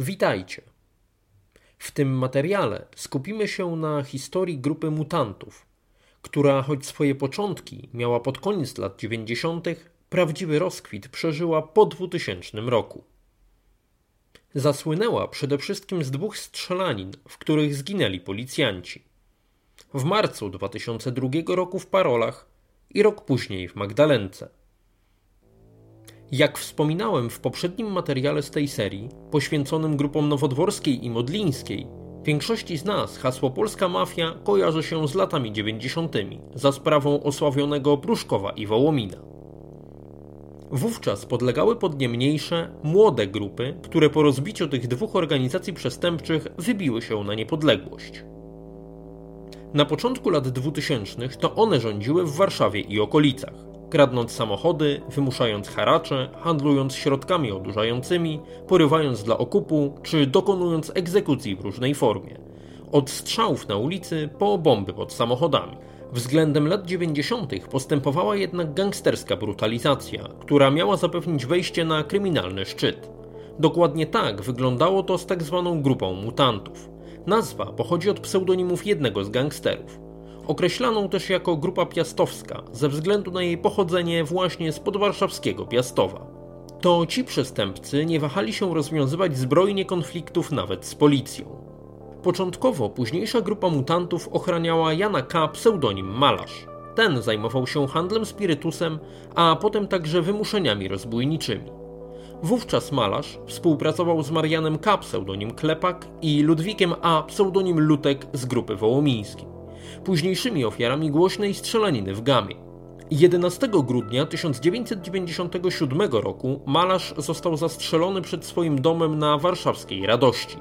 Witajcie. W tym materiale skupimy się na historii grupy mutantów, która choć swoje początki miała pod koniec lat 90., prawdziwy rozkwit przeżyła po 2000 roku. Zasłynęła przede wszystkim z dwóch strzelanin, w których zginęli policjanci. W marcu 2002 roku w Parolach i rok później w Magdalence. Jak wspominałem w poprzednim materiale z tej serii, poświęconym grupom nowodworskiej i modlińskiej, większości z nas hasło polska mafia kojarzy się z latami 90. za sprawą osławionego Pruszkowa i Wołomina. Wówczas podlegały pod nie mniejsze, młode grupy, które po rozbiciu tych dwóch organizacji przestępczych wybiły się na niepodległość. Na początku lat 2000 to one rządziły w Warszawie i okolicach, kradnąc samochody, wymuszając haracze, handlując środkami odurzającymi, porywając dla okupu czy dokonując egzekucji w różnej formie. Od strzałów na ulicy po bomby pod samochodami. Względem lat 90. postępowała jednak gangsterska brutalizacja, która miała zapewnić wejście na kryminalny szczyt. Dokładnie tak wyglądało to z tak zwaną grupą mutantów. Nazwa pochodzi od pseudonimów jednego z gangsterów. Określaną też jako grupa piastowska ze względu na jej pochodzenie właśnie z podwarszawskiego Piastowa. To ci przestępcy nie wahali się rozwiązywać zbrojnie konfliktów nawet z policją. Początkowo późniejsza grupa mutantów ochraniała Jana K. pseudonim Malarz. Ten zajmował się handlem spirytusem, a potem także wymuszeniami rozbójniczymi. Wówczas malarz współpracował z Marianem K. pseudonim Klepak i Ludwikiem A. pseudonim Lutek z grupy wołomińskiej, późniejszymi ofiarami głośnej strzelaniny w Gamie. 11 grudnia 1997 roku malarz został zastrzelony przed swoim domem na warszawskiej Radości.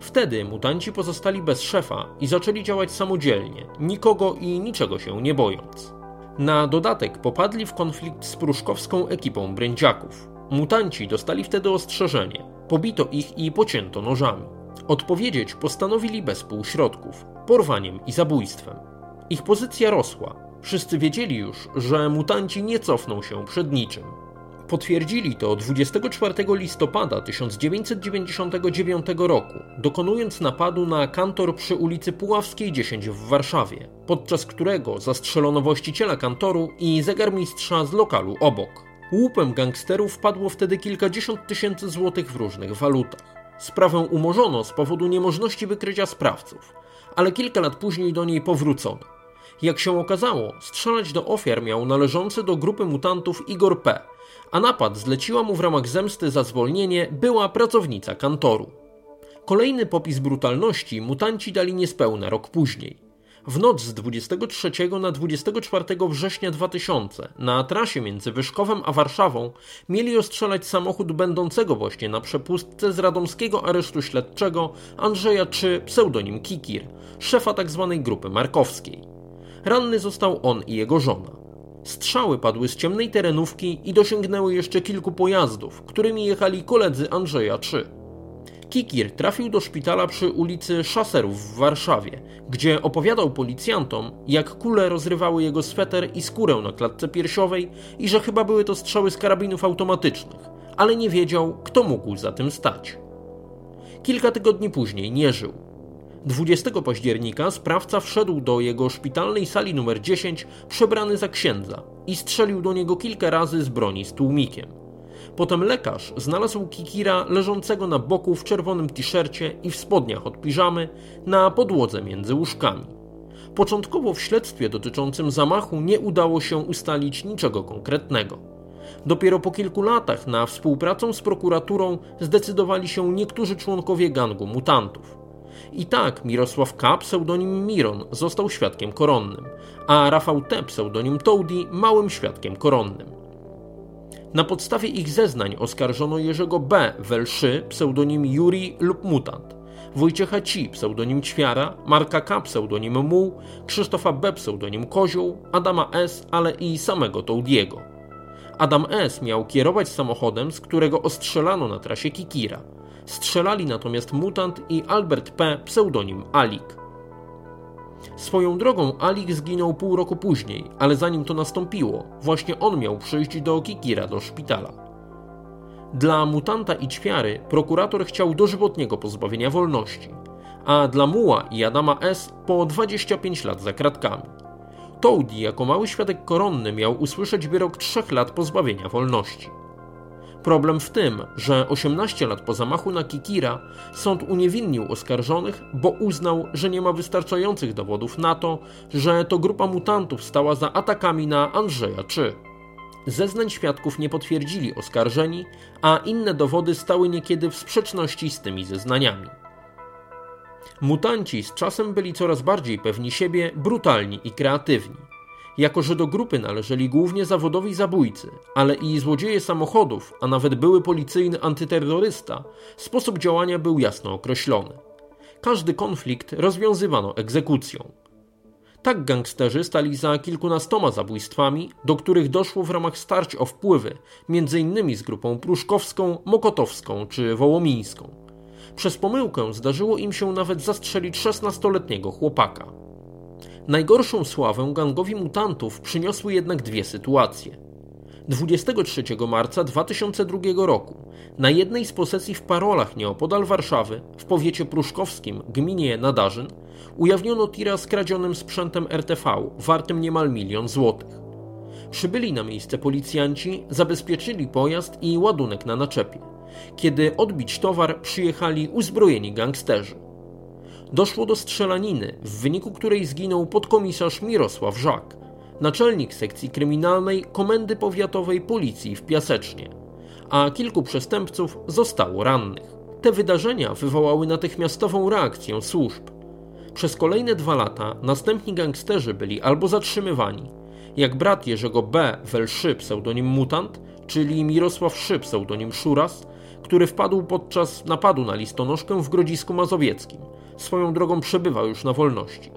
Wtedy mutanci pozostali bez szefa i zaczęli działać samodzielnie, nikogo i niczego się nie bojąc. Na dodatek popadli w konflikt z pruszkowską ekipą brędziaków. Mutanci dostali wtedy ostrzeżenie. Pobito ich i pocięto nożami. Odpowiedzieć postanowili bez półśrodków porwaniem i zabójstwem. Ich pozycja rosła. Wszyscy wiedzieli już, że mutanci nie cofną się przed niczym. Potwierdzili to 24 listopada 1999 roku, dokonując napadu na kantor przy ulicy Puławskiej 10 w Warszawie, podczas którego zastrzelono właściciela kantoru i zegarmistrza z lokalu obok. Łupem gangsterów wpadło wtedy kilkadziesiąt tysięcy złotych w różnych walutach. Sprawę umorzono z powodu niemożności wykrycia sprawców, ale kilka lat później do niej powrócono. Jak się okazało, strzelać do ofiar miał należący do grupy mutantów Igor P., a napad zleciła mu w ramach zemsty za zwolnienie była pracownica kantoru. Kolejny popis brutalności mutanci dali niespełna rok później. W noc z 23 na 24 września 2000 na trasie między Wyszkowem a Warszawą mieli ostrzelać samochód będącego właśnie na przepustce z radomskiego aresztu śledczego Andrzeja czy pseudonim Kikir, szefa tzw. Tak grupy markowskiej. Ranny został on i jego żona. Strzały padły z ciemnej terenówki i dosięgnęły jeszcze kilku pojazdów, którymi jechali koledzy Andrzeja 3. Kikir trafił do szpitala przy ulicy Szaserów w Warszawie, gdzie opowiadał policjantom, jak kule rozrywały jego sweter i skórę na klatce piersiowej i że chyba były to strzały z karabinów automatycznych, ale nie wiedział, kto mógł za tym stać. Kilka tygodni później nie żył. 20 października sprawca wszedł do jego szpitalnej sali numer 10 przebrany za księdza i strzelił do niego kilka razy z broni z tłumikiem. Potem lekarz znalazł Kikira leżącego na boku w czerwonym t-shircie i w spodniach od piżamy na podłodze między łóżkami. Początkowo w śledztwie dotyczącym zamachu nie udało się ustalić niczego konkretnego. Dopiero po kilku latach na współpracę z prokuraturą zdecydowali się niektórzy członkowie gangu mutantów. I tak Mirosław K., pseudonim Miron, został świadkiem koronnym, a Rafał T., pseudonim Toady, małym świadkiem koronnym. Na podstawie ich zeznań oskarżono Jerzego B. Welszy, pseudonim Juri lub Mutant, Wojciecha Ci, pseudonim Ćwiara, Marka K, pseudonim Muł, Krzysztofa B, pseudonim Kozioł, Adama S, ale i samego Toudiego. Adam S miał kierować samochodem, z którego ostrzelano na trasie Kikira. Strzelali natomiast Mutant i Albert P, pseudonim Alik. Swoją drogą Alik zginął pół roku później, ale zanim to nastąpiło, właśnie on miał przyjść do Kikira do szpitala. Dla mutanta i ćwiary prokurator chciał dożywotniego pozbawienia wolności, a dla Muła i Adama S. po 25 lat za kratkami. Toady jako mały świadek koronny miał usłyszeć wyrok 3 lat pozbawienia wolności. Problem w tym, że 18 lat po zamachu na Kikira sąd uniewinnił oskarżonych, bo uznał, że nie ma wystarczających dowodów na to, że to grupa mutantów stała za atakami na Andrzeja czy. Zeznań świadków nie potwierdzili oskarżeni, a inne dowody stały niekiedy w sprzeczności z tymi zeznaniami. Mutanci z czasem byli coraz bardziej pewni siebie, brutalni i kreatywni. Jako, że do grupy należeli głównie zawodowi zabójcy, ale i złodzieje samochodów, a nawet były policyjny antyterrorysta, sposób działania był jasno określony. Każdy konflikt rozwiązywano egzekucją. Tak gangsterzy stali za kilkunastoma zabójstwami, do których doszło w ramach starć o wpływy, m.in. z grupą pruszkowską, mokotowską czy wołomińską. Przez pomyłkę zdarzyło im się nawet zastrzelić 16-letniego chłopaka. Najgorszą sławę gangowi mutantów przyniosły jednak dwie sytuacje. 23 marca 2002 roku na jednej z posesji w Parolach nieopodal Warszawy, w powiecie pruszkowskim, gminie Nadarzyn, ujawniono tira z kradzionym sprzętem RTV, wartym niemal milion złotych. Przybyli na miejsce policjanci, zabezpieczyli pojazd i ładunek na naczepie. Kiedy odbić towar, przyjechali uzbrojeni gangsterzy. Doszło do strzelaniny, w wyniku której zginął podkomisarz Mirosław Żak, naczelnik sekcji kryminalnej Komendy Powiatowej Policji w Piasecznie, a kilku przestępców zostało rannych. Te wydarzenia wywołały natychmiastową reakcję służb. Przez kolejne dwa lata następni gangsterzy byli albo zatrzymywani, jak brat Jerzego B. Welszy pseudonim Mutant, czyli Mirosław Szy pseudonim Szuras, który wpadł podczas napadu na listonoszkę w Grodzisku Mazowieckim. Swoją drogą przebywał już na wolności.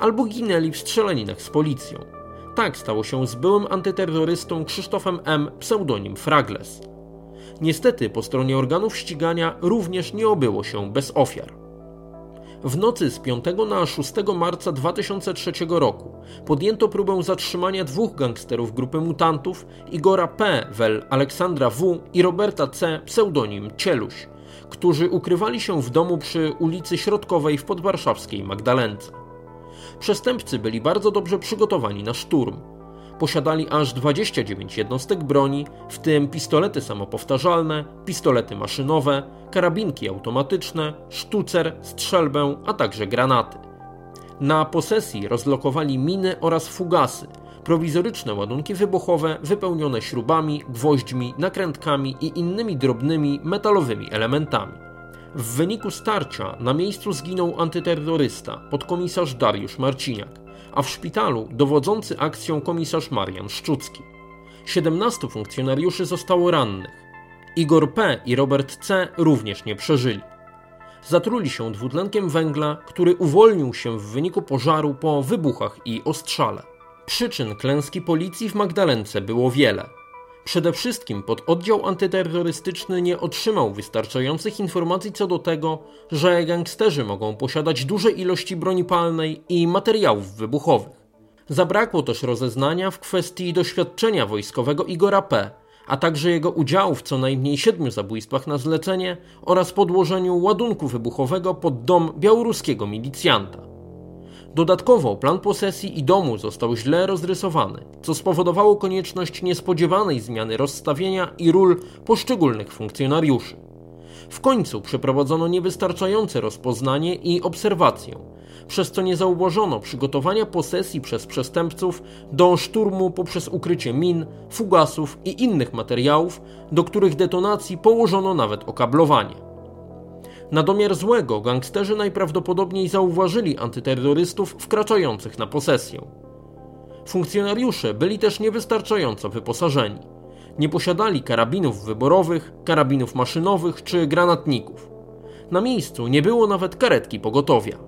Albo ginęli w strzelaninach z policją. Tak stało się z byłym antyterrorystą Krzysztofem M. pseudonim Fragles. Niestety po stronie organów ścigania również nie obyło się bez ofiar. W nocy z 5 na 6 marca 2003 roku podjęto próbę zatrzymania dwóch gangsterów grupy mutantów Igora P. wel Aleksandra W. i Roberta C. pseudonim Cieluś, którzy ukrywali się w domu przy ulicy Środkowej w podwarszawskiej Magdalence. Przestępcy byli bardzo dobrze przygotowani na szturm. Posiadali aż 29 jednostek broni, w tym pistolety samopowtarzalne, pistolety maszynowe, karabinki automatyczne, sztucer, strzelbę, a także granaty. Na posesji rozlokowali miny oraz fugasy, prowizoryczne ładunki wybuchowe wypełnione śrubami, gwoźdźmi, nakrętkami i innymi drobnymi metalowymi elementami. W wyniku starcia na miejscu zginął antyterrorysta, podkomisarz Dariusz Marciniak, a w szpitalu dowodzący akcją komisarz Marian Szczucki. 17 funkcjonariuszy zostało rannych. Igor P. i Robert C. również nie przeżyli. Zatruli się dwutlenkiem węgla, który uwolnił się w wyniku pożaru po wybuchach i ostrzale. Przyczyn klęski policji w Magdalence było wiele. Przede wszystkim pododdział antyterrorystyczny nie otrzymał wystarczających informacji co do tego, że gangsterzy mogą posiadać duże ilości broni palnej i materiałów wybuchowych. Zabrakło też rozeznania w kwestii doświadczenia wojskowego Igora P., a także jego udziału w co najmniej siedmiu zabójstwach na zlecenie oraz podłożeniu ładunku wybuchowego pod dom białoruskiego milicjanta. Dodatkowo plan posesji i domu został źle rozrysowany, co spowodowało konieczność niespodziewanej zmiany rozstawienia i ról poszczególnych funkcjonariuszy. W końcu przeprowadzono niewystarczające rozpoznanie i obserwację, przez co nie zauważono przygotowania posesji przez przestępców do szturmu poprzez ukrycie min, fugasów i innych materiałów, do których detonacji położono nawet okablowanie. Na domiar złego gangsterzy najprawdopodobniej zauważyli antyterrorystów wkraczających na posesję. Funkcjonariusze byli też niewystarczająco wyposażeni. Nie posiadali karabinów wyborowych, karabinów maszynowych czy granatników. Na miejscu nie było nawet karetki pogotowia.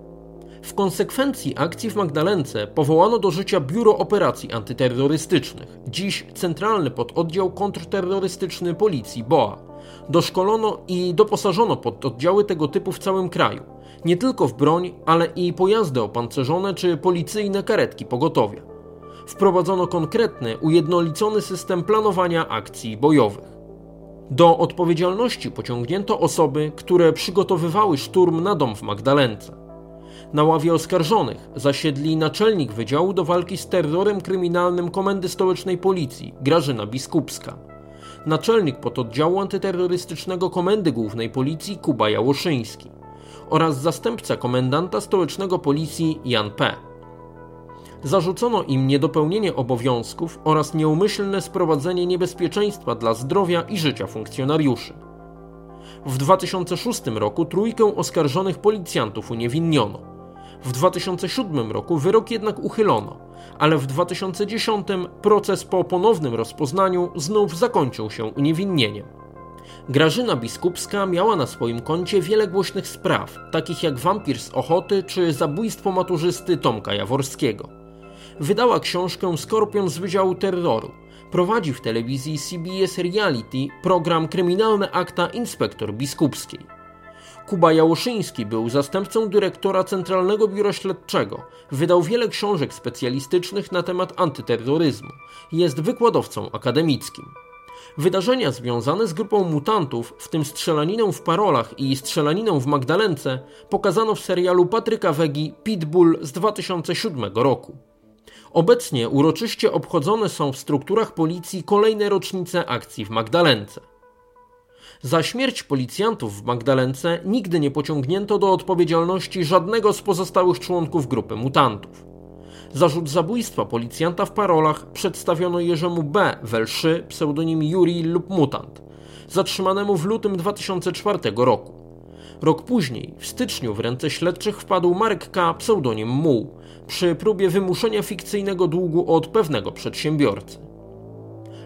W konsekwencji akcji w Magdalence powołano do życia Biuro Operacji Antyterrorystycznych, dziś Centralny Pododdział Kontrterrorystyczny Policji BOA Doszkolono i doposażono pododdziały tego typu w całym kraju. Nie tylko w broń, ale i pojazdy opancerzone czy policyjne karetki pogotowia. Wprowadzono konkretny, ujednolicony system planowania akcji bojowych. Do odpowiedzialności pociągnięto osoby, które przygotowywały szturm na dom w Magdalence. Na ławie oskarżonych zasiedli naczelnik Wydziału do Walki z Terrorem Kryminalnym Komendy Stołecznej Policji Grażyna Biskupska, naczelnik pododdziału antyterrorystycznego Komendy Głównej Policji Kuba Jałoszyński oraz zastępca komendanta stołecznego Policji Jan P. Zarzucono im niedopełnienie obowiązków oraz nieumyślne sprowadzenie niebezpieczeństwa dla zdrowia i życia funkcjonariuszy. W 2006 roku trójkę oskarżonych policjantów uniewinniono. W 2007 roku wyrok jednak uchylono, ale w 2010 proces po ponownym rozpoznaniu znów zakończył się uniewinnieniem. Grażyna Biskupska miała na swoim koncie wiele głośnych spraw, takich jak wampir z Ochoty czy zabójstwo maturzysty Tomka Jaworskiego. Wydała książkę Skorpion z Wydziału Terroru. Prowadzi w telewizji CBS Reality program Kryminalne Akta Inspektor Biskupskiej. Kuba Jałoszyński był zastępcą dyrektora Centralnego Biura Śledczego. Wydał wiele książek specjalistycznych na temat antyterroryzmu. Jest wykładowcą akademickim. Wydarzenia związane z grupą mutantów, w tym strzelaniną w Parolach i strzelaniną w Magdalence, pokazano w serialu Patryka Wegi Pitbull z 2007 roku. Obecnie uroczyście obchodzone są w strukturach policji kolejne rocznice akcji w Magdalence. Za śmierć policjantów w Magdalence nigdy nie pociągnięto do odpowiedzialności żadnego z pozostałych członków grupy mutantów. Zarzut zabójstwa policjanta w parolach przedstawiono Jerzemu B. Welszy, pseudonim Juri lub Mutant, zatrzymanemu w lutym 2004 roku. Rok później, w styczniu, w ręce śledczych wpadł Marek K., pseudonim Muł, przy próbie wymuszenia fikcyjnego długu od pewnego przedsiębiorcy.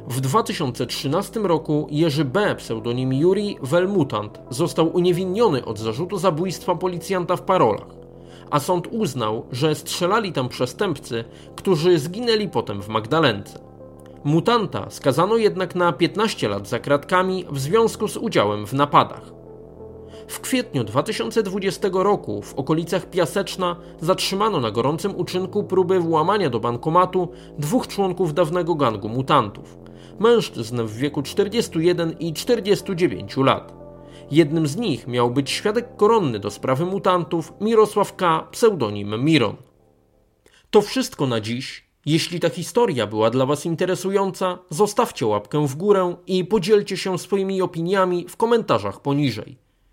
W 2013 roku Jerzy B., pseudonim Juri Welmutant, został uniewinniony od zarzutu zabójstwa policjanta w parolach a sąd uznał, że strzelali tam przestępcy, którzy zginęli potem w Magdalence. Mutanta skazano jednak na 15 lat za kratkami w związku z udziałem w napadach. W kwietniu 2020 roku w okolicach Piaseczna zatrzymano na gorącym uczynku próby włamania do bankomatu dwóch członków dawnego gangu mutantów mężczyzn w wieku 41 i 49 lat. Jednym z nich miał być świadek koronny do sprawy mutantów Mirosław K., pseudonim Miron. To wszystko na dziś. Jeśli ta historia była dla Was interesująca, zostawcie łapkę w górę i podzielcie się swoimi opiniami w komentarzach poniżej.